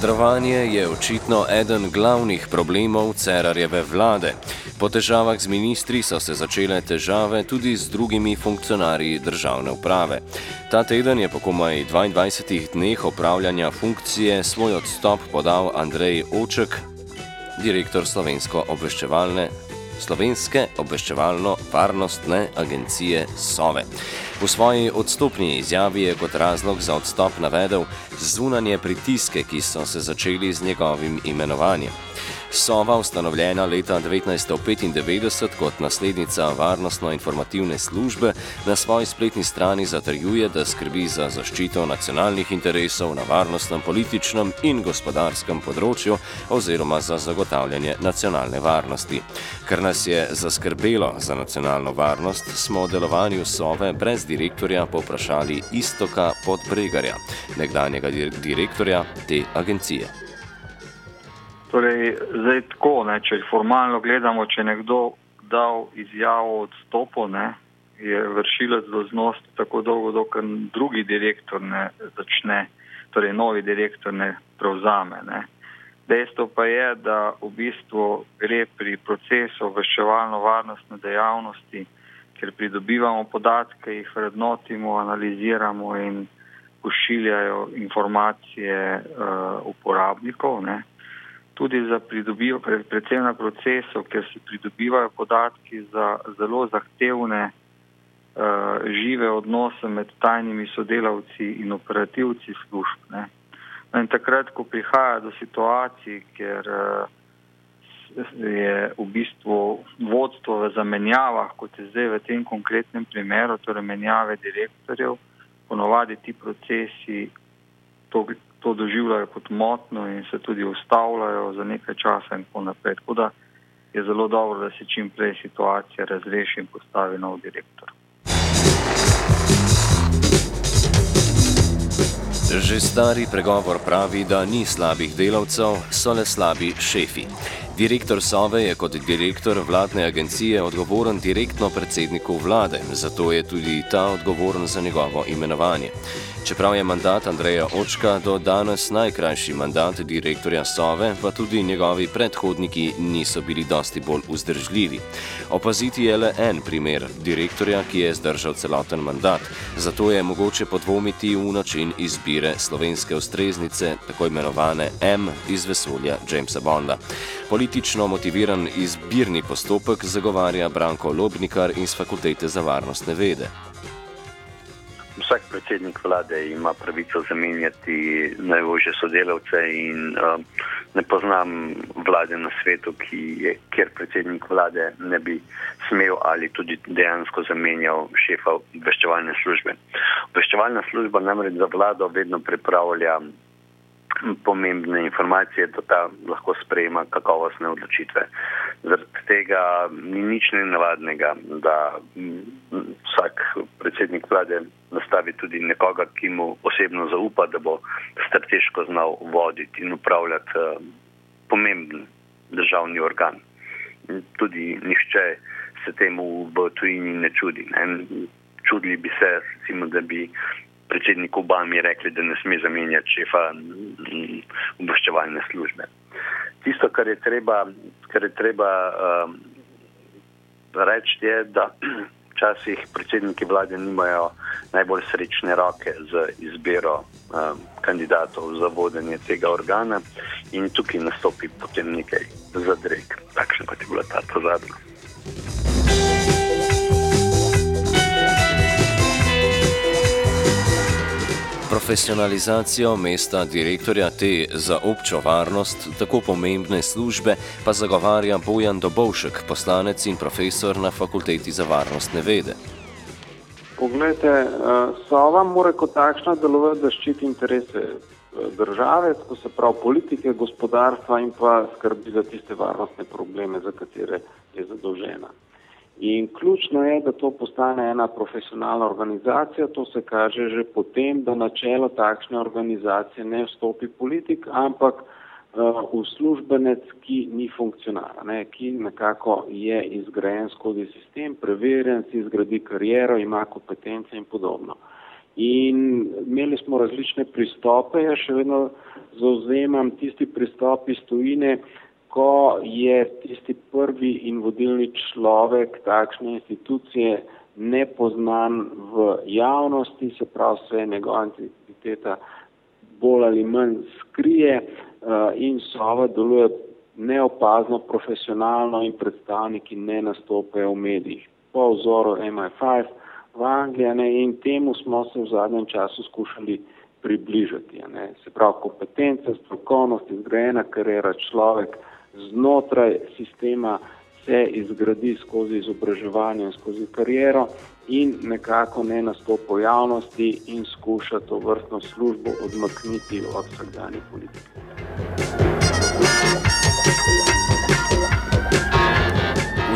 Kadrovanje je očitno eden glavnih problemov Cerarjeve vlade. Po težavah z ministri so se začele težave tudi z drugimi funkcionarji državne uprave. Ta teden je po komaj 22 dneh opravljanja funkcije svoj odstop podal Andrej Oček, direktor slovensko obveščevalne. Slovenske obveščevalno-varnostne agencije SOVE. V svoji odstopni izjavi je kot razlog za odstop navedel zunanje pritiske, ki so se začeli z njegovim imenovanjem. Sova, ustanovljena leta 1995 kot naslednica varnostno-informativne službe, na svoji spletni strani zatrjuje, da skrbi za zaščito nacionalnih interesov na varnostnem, političnem in gospodarskem področju oziroma za zagotavljanje nacionalne varnosti. Ker nas je zaskrbelo za nacionalno varnost, smo o delovanju Sove brez direktorja poprašali Istoka Podbregarja, nekdanjega direktorja te agencije. Torej, zdaj tako, ne, če formalno gledamo, če nekdo dal izjavo o odstopu, ne, je vršilec doznosti tako dolgo, dokler drugi direktor ne začne, torej novi direktor ne prevzame. Ne. Dejstvo pa je, da v bistvu gre pri procesu obveščevalno-varnostne dejavnosti, ker pridobivamo podatke, jih vrednotimo, analiziramo in pošiljajo informacije uh, uporabnikov. Ne tudi za pridobivanje, predvsem na procesu, ker se pridobivajo podatki za zelo zahtevne uh, žive odnose med tajnimi sodelavci in operativci služb. Ne. No in takrat, ko prihaja do situacij, ker uh, je v bistvu vodstvo v zamenjavah, kot je zdaj v tem konkretnem primeru, torej menjave direktorjev, ponovadi ti procesi to, to doživljajo kot motno in se tudi ustavljajo za nekaj časa in tako naprej. Tako da je zelo dobro, da se čim prej situacija razreši in postavi nov direktor. Že stari pregovor pravi, da ni slabih delavcev, so le slabi šefi. Direktor Sove je kot direktor vladne agencije odgovoren direktno predsedniku vlade, zato je tudi ta odgovoren za njegovo imenovanje. Čeprav je mandat Andreja Očka do danes najkrajši mandat direktorja Sove, pa tudi njegovi predhodniki niso bili dosti bolj vzdržljivi. Opaziti je le en primer direktorja, ki je zdržal celoten mandat, zato je mogoče podvomiti v način izbire slovenske ustreznice, tako imenovane M iz vesolja Jamesa Bonda. Politično motiviran izbirni postopek zagovarja Branko Lobnikar iz Fakultete za varnostne vede. Vsak predsednik vlade ima pravico zamenjati najvožje sodelavce in uh, ne poznam vlade na svetu, je, kjer predsednik vlade ne bi smel ali tudi dejansko zamenjal šefa obveščevalne službe. Obveščevalna služba namreč za vlado vedno pripravlja pomembne informacije, da ta lahko sprejema kakovostne odločitve. Zaradi tega ni nič nenavadnega, da vsak predsednik vlade nastavi tudi nekoga, ki mu osebno zaupa, da bo strateško znal voditi in upravljati eh, pomemben državni organ. Tudi nihče se temu v tujini ne čudi. Ne. Čudili bi se, recimo, da bi predsednik Obami rekli, da ne sme zamenjati šefa obveščevalne službe. tisto, kar je treba, kar je treba um, reči, je, da včasih predsedniki vlade nimajo najbolj srečne roke z izbiro um, kandidatov za vodenje tega organa in tukaj nastopi potem nekaj zadreg, takšen kot je bila ta zadnja. Profesionalizacijo mesta direktorja te za občo varnost, tako pomembne službe, pa zagovarja Bojan Dobovšek, poslanec in profesor na Fakulteti za varnostne vede. Poglejte, Sova mora kot takšna delovati, da ščiti interese države, ko se pravi politike, gospodarstva in pa skrbi za tiste varnostne probleme, za katere je zadolžena. In ključno je, da to postane ena profesionalna organizacija, to se kaže že potem, da na čelo takšne organizacije ne vstopi politik, ampak uh, uslužbenec, ki ni funkcionalen, ne, ki nekako je izgrajen skozi sistem, preverjen, si zgradi kariero, ima kompetence in podobno. In imeli smo različne pristope, jaz še vedno zauzemam tisti pristop iz tujine, ko je tisti prvi in vodilni človek takšne institucije nepoznan v javnosti, se pravi vse njegova identiteta bolj ali manj skrije uh, in sova deluje neopazno, profesionalno in predstavniki ne nastopajo v medijih. Po vzoru MI5 v Angliji ne, in temu smo se v zadnjem času skušali približati. Ne. Se pravi kompetence, strokovnost, izgrajena karjera človek, znotraj sistema se izgradi skozi izobraževanje in skozi kariero in nekako ne nastopa v javnosti in skuša to vrstno službo odmakniti od vsakdanje politike.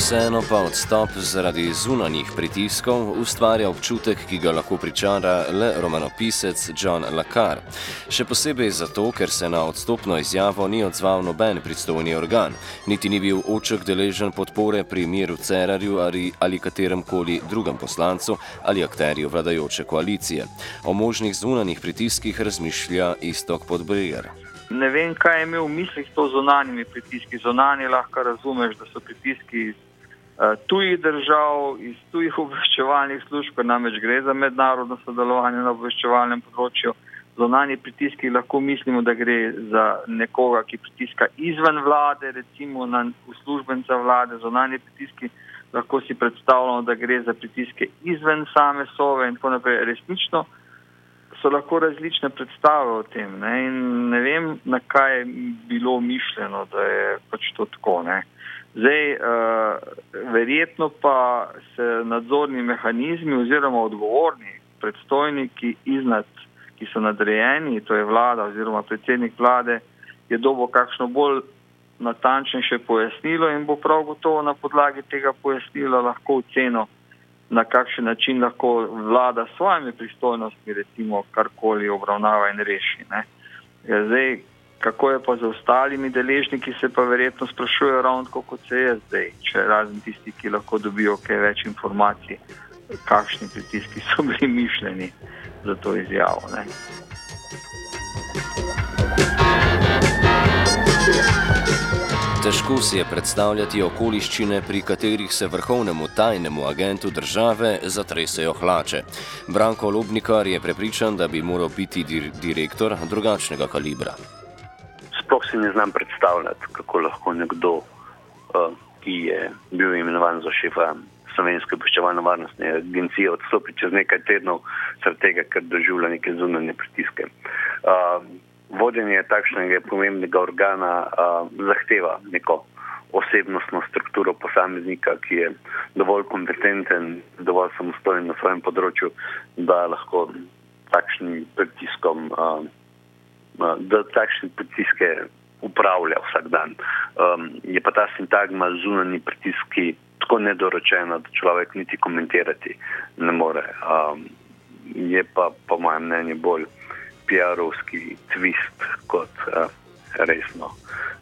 Vseeno pa odstop zaradi zunanjih pritiskov ustvarja občutek, ki ga lahko pričara le romanopisec John Lacar. Še posebej zato, ker se na odstopno izjavo ni odzval noben pristojni organ, niti ni bil oček deležen podpore pri miru Cerarju ali, ali katerem koli drugem poslancu ali akterju vladajoče koalicije. O možnih zunanjih pritiskih razmišlja Istok Podbriger. Ne vem, kaj je imel v mislih to zunanjimi pritiski. Zunanje lahko razumeš, da so pritiski iz tujih držav, iz tujih obveščevalnih služb, ker namreč gre za mednarodno sodelovanje na obveščevalnem področju. Zunanje pritiski lahko mislimo, da gre za nekoga, ki pritiska izven vlade, recimo na uslužbenca vlade. Zunanje pritiski lahko si predstavljamo, da gre za pritiske izven same sove in tako naprej. Resnično so lahko različne predstave o tem. Ne, ne vem, na kaj je bilo mišljeno, da je pač to tako. Ne. Zdaj, uh, verjetno pa se nadzorni mehanizmi oziroma odgovorni predstojniki iznad, ki so nadrejeni, to je vlada oziroma predsednik vlade, je dobo kakšno bolj natančnejše pojasnilo in bo prav gotovo na podlagi tega pojasnila lahko oceno na kakšen način lahko vlada s svojimi pristojnostmi, recimo, karkoli obravnava in reši. Ja, zdaj, kako je pa z ostalimi deležniki, se pa verjetno sprašuje ravno tako, kot se je zdaj, če razen tisti, ki lahko dobijo kaj več informacij, kakšni pritiski so bili mišljeni za to izjavo. Ne. Težko si je predstavljati okoliščine, pri katerih se vrhovnemu tajnemu agentu države zatresejo hlače. Branko Lobnikar je prepričan, da bi moral biti dir direktor drugačnega kalibra. Si ne znam predstavljati, kako lahko nekdo, uh, ki je bil imenovan za šefa Slovenske obveščevalno varnostne agencije, odstopi čez nekaj tednov, zaradi tega, ker doživlja neke zunanje pritiske. Uh, vodenje takšnega pomembnega organa a, zahteva neko osebnostno strukturo posameznika, ki je dovolj kompetenten, dovolj samostojen na svojem področju, da lahko takšnim pritiskom, a, da takšne pritiske upravlja vsak dan. Um, je pa ta sintagma zunani pritiski tako nedoročena, da človek niti komentirati ne more. Um, je pa po mojem mnenju bolj PR-ovski twist kot uh, resno,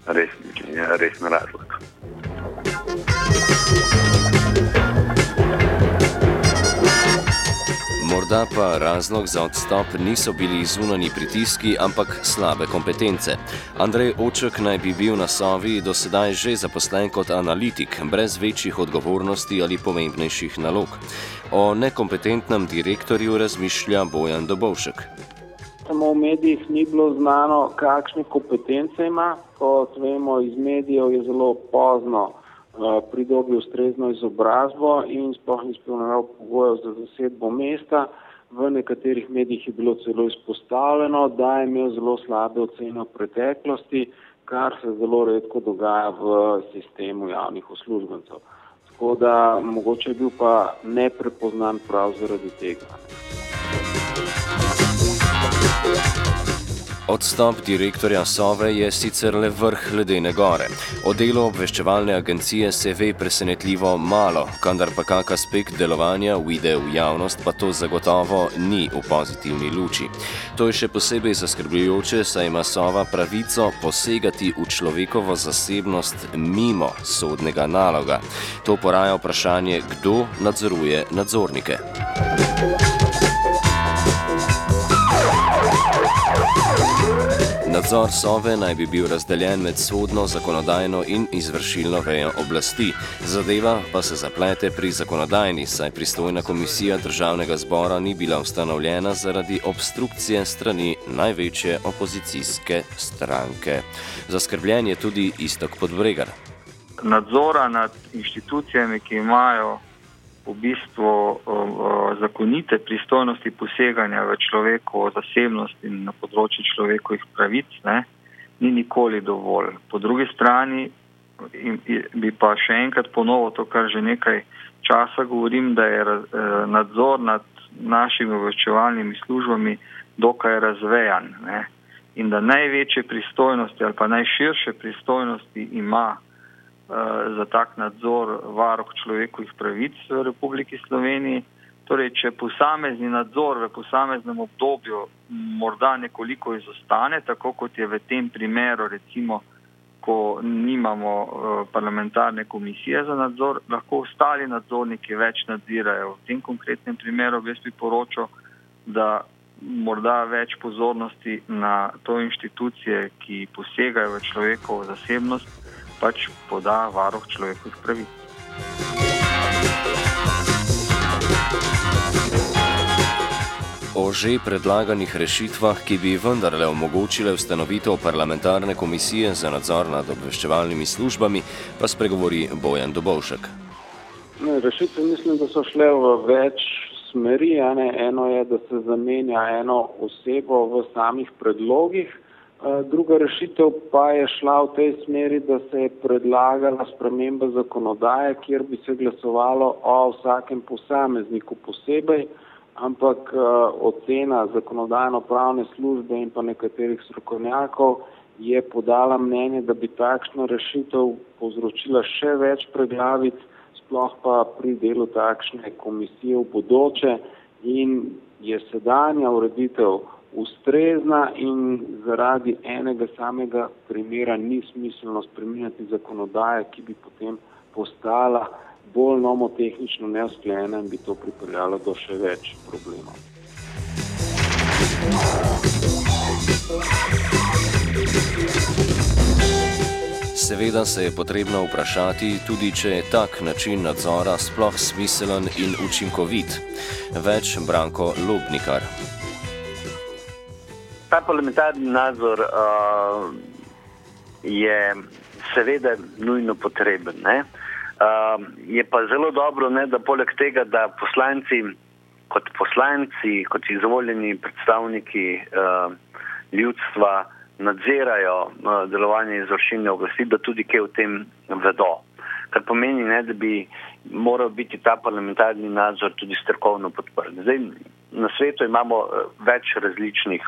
resni, resni razlog. Morda pa razlog za odstop niso bili zunani pritiski, ampak slabe kompetence. Andrej Oček naj bi bil na Sovi do sedaj že zaposlen kot analitik, brez večjih odgovornosti ali pomembnejših nalog. O nekompetentnem direktorju razmišlja Bojan Dobovšek. Samo v medijih ni bilo znano, kakšne kompetence ima. Kot vemo iz medijev, je zelo pozno uh, pridobil ustrezno izobrazbo in sploh ni izpolnjeval pogojev za zasedbo mesta. V nekaterih medijih je bilo celo izpostavljeno, da je imel zelo slabe ocene v preteklosti, kar se zelo redko dogaja v sistemu javnih uslužbencev. Tako da mogoče je bil pa neprepoznan prav zaradi tega. Odstop direktorja Sove je sicer le vrh ledene gore. O delu obveščevalne agencije se ve presenetljivo malo, kandar pa kak aspekt delovanja uide v javnost, pa to zagotovo ni v pozitivni luči. To je še posebej zaskrbljujoče, saj ima Sova pravico posegati v človekovo zasebnost mimo sodnega naloga. To poraja vprašanje, kdo nadzoruje nadzornike. Nadzor Sove naj bi bil razdeljen med sodno, zakonodajno in izvršilno vejo oblasti. Zadeva pa se zaplete pri zakonodajni, saj pristojna komisija državnega zbora ni bila ustanovljena zaradi obstrukcije strani največje opozicijske stranke. Zaskrbljen je tudi Istok Podbregar. Nadzora nad inštitucijami, ki imajo v bistvu zakonite pristojnosti poseganja v človekovo zasebnost in na področju človekovih pravic, ne, ni nikoli dovolj. Po drugi strani bi pa še enkrat ponovil to, kar že nekaj časa govorim, da je raz, e, nadzor nad našimi obveščevalnimi službami dokaj razvejan ne, in da največje pristojnosti ali pa najširše pristojnosti ima Eh, za tak nadzor varoh človekovih pravic v Republiki Sloveniji. Torej, če posamezni nadzor v posameznem obdobju morda nekoliko izostane, tako kot je v tem primeru, recimo, ko nimamo uh, parlamentarne komisije za nadzor, lahko ostali nadzorniki več nadzirajo. V tem konkretnem primeru bi jaz priporočil, da morda več pozornosti na to inštitucije, ki posegajo v človekovo zasebnost, pač poda varoh človekovih pravic. O že predlaganih rešitvah, ki bi vendarle omogočile ustanovitev parlamentarne komisije za nadzor nad obveščevalnimi službami, pa spregovori Bojan Dobovšek. Rešitve mislim, da so šle v več smeri. Eno je, da se zamenja eno osebo v samih predlogih. Eh, druga rešitev pa je šla v tej smeri, da se je predlagala sprememba zakonodaje, kjer bi se glasovalo o vsakem posamezniku posebej, ampak uh, ocena zakonodajno-pravne službe in pa nekaterih strokovnjakov je podala mnenje, da bi takšna rešitev povzročila še več preglavic, sploh pa pri delu takšne komisije v bodoče. In je sedanja ureditev ustrezna in zaradi enega samega primera ni smiselno spreminjati zakonodaje, ki bi potem postala bolj nomotehnično neusklajena in bi to pripeljalo do še več problemov. Seveda se je potrebno vprašati tudi, če je tak način nadzora sploh smiselen in učinkovit. Več Branko Lobnikar. Ta parlamentarni nadzor uh, je seveda nujno potreben. Uh, je pa zelo dobro, ne, da poleg tega, da poslanci kot poslanci, kot izvoljeni predstavniki uh, ljudstva nadzirajo uh, delovanje izvršilne oblasti, da tudi kaj o tem vedo. Kar pomeni, ne, da bi moral biti ta parlamentarni nadzor tudi strokovno podprt. Zdaj, na svetu imamo več različnih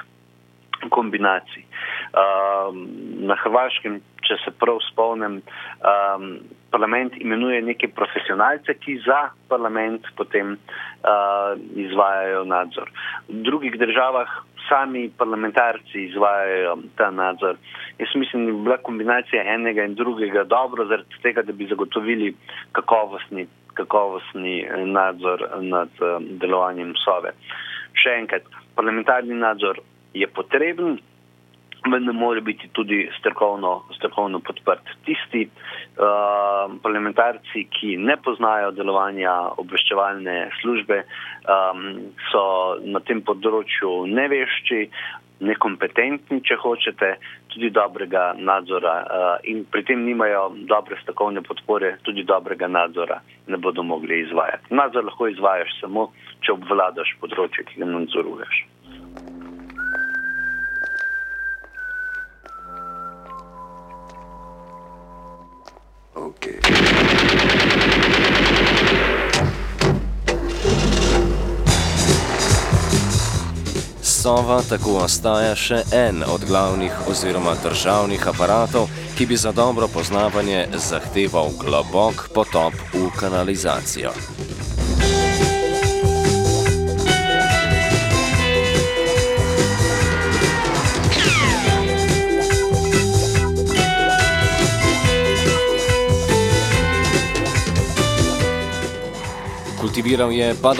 kombinacij. Um, na Hrvaškem, če se prav spomnim, um, parlament imenuje neke profesionalce, ki za parlament potem uh, izvajajo nadzor. V drugih državah sami parlamentarci izvajajo ta nadzor. Jaz mislim, da bi bila kombinacija enega in drugega dobro, zaradi tega, da bi zagotovili kakovostni, kakovostni nadzor nad um, delovanjem sove. Še enkrat, parlamentarni nadzor je potreben, vendar mora biti tudi strokovno, strokovno podprt. Tisti uh, parlamentarci, ki ne poznajo delovanja obveščevalne službe, um, so na tem področju nevešči, nekompetentni, če hočete, tudi dobrega nadzora uh, in pri tem nimajo dobre strokovne podpore, tudi dobrega nadzora ne bodo mogli izvajati. Nadzor lahko izvajaš samo, če obvladaš področje, ki ga nadzoruješ. Sova tako ostaja še en od glavnih oziroma državnih aparatov, ki bi za dobro poznavanje zahteval globok potop v kanalizacijo. Kultiviral je Badav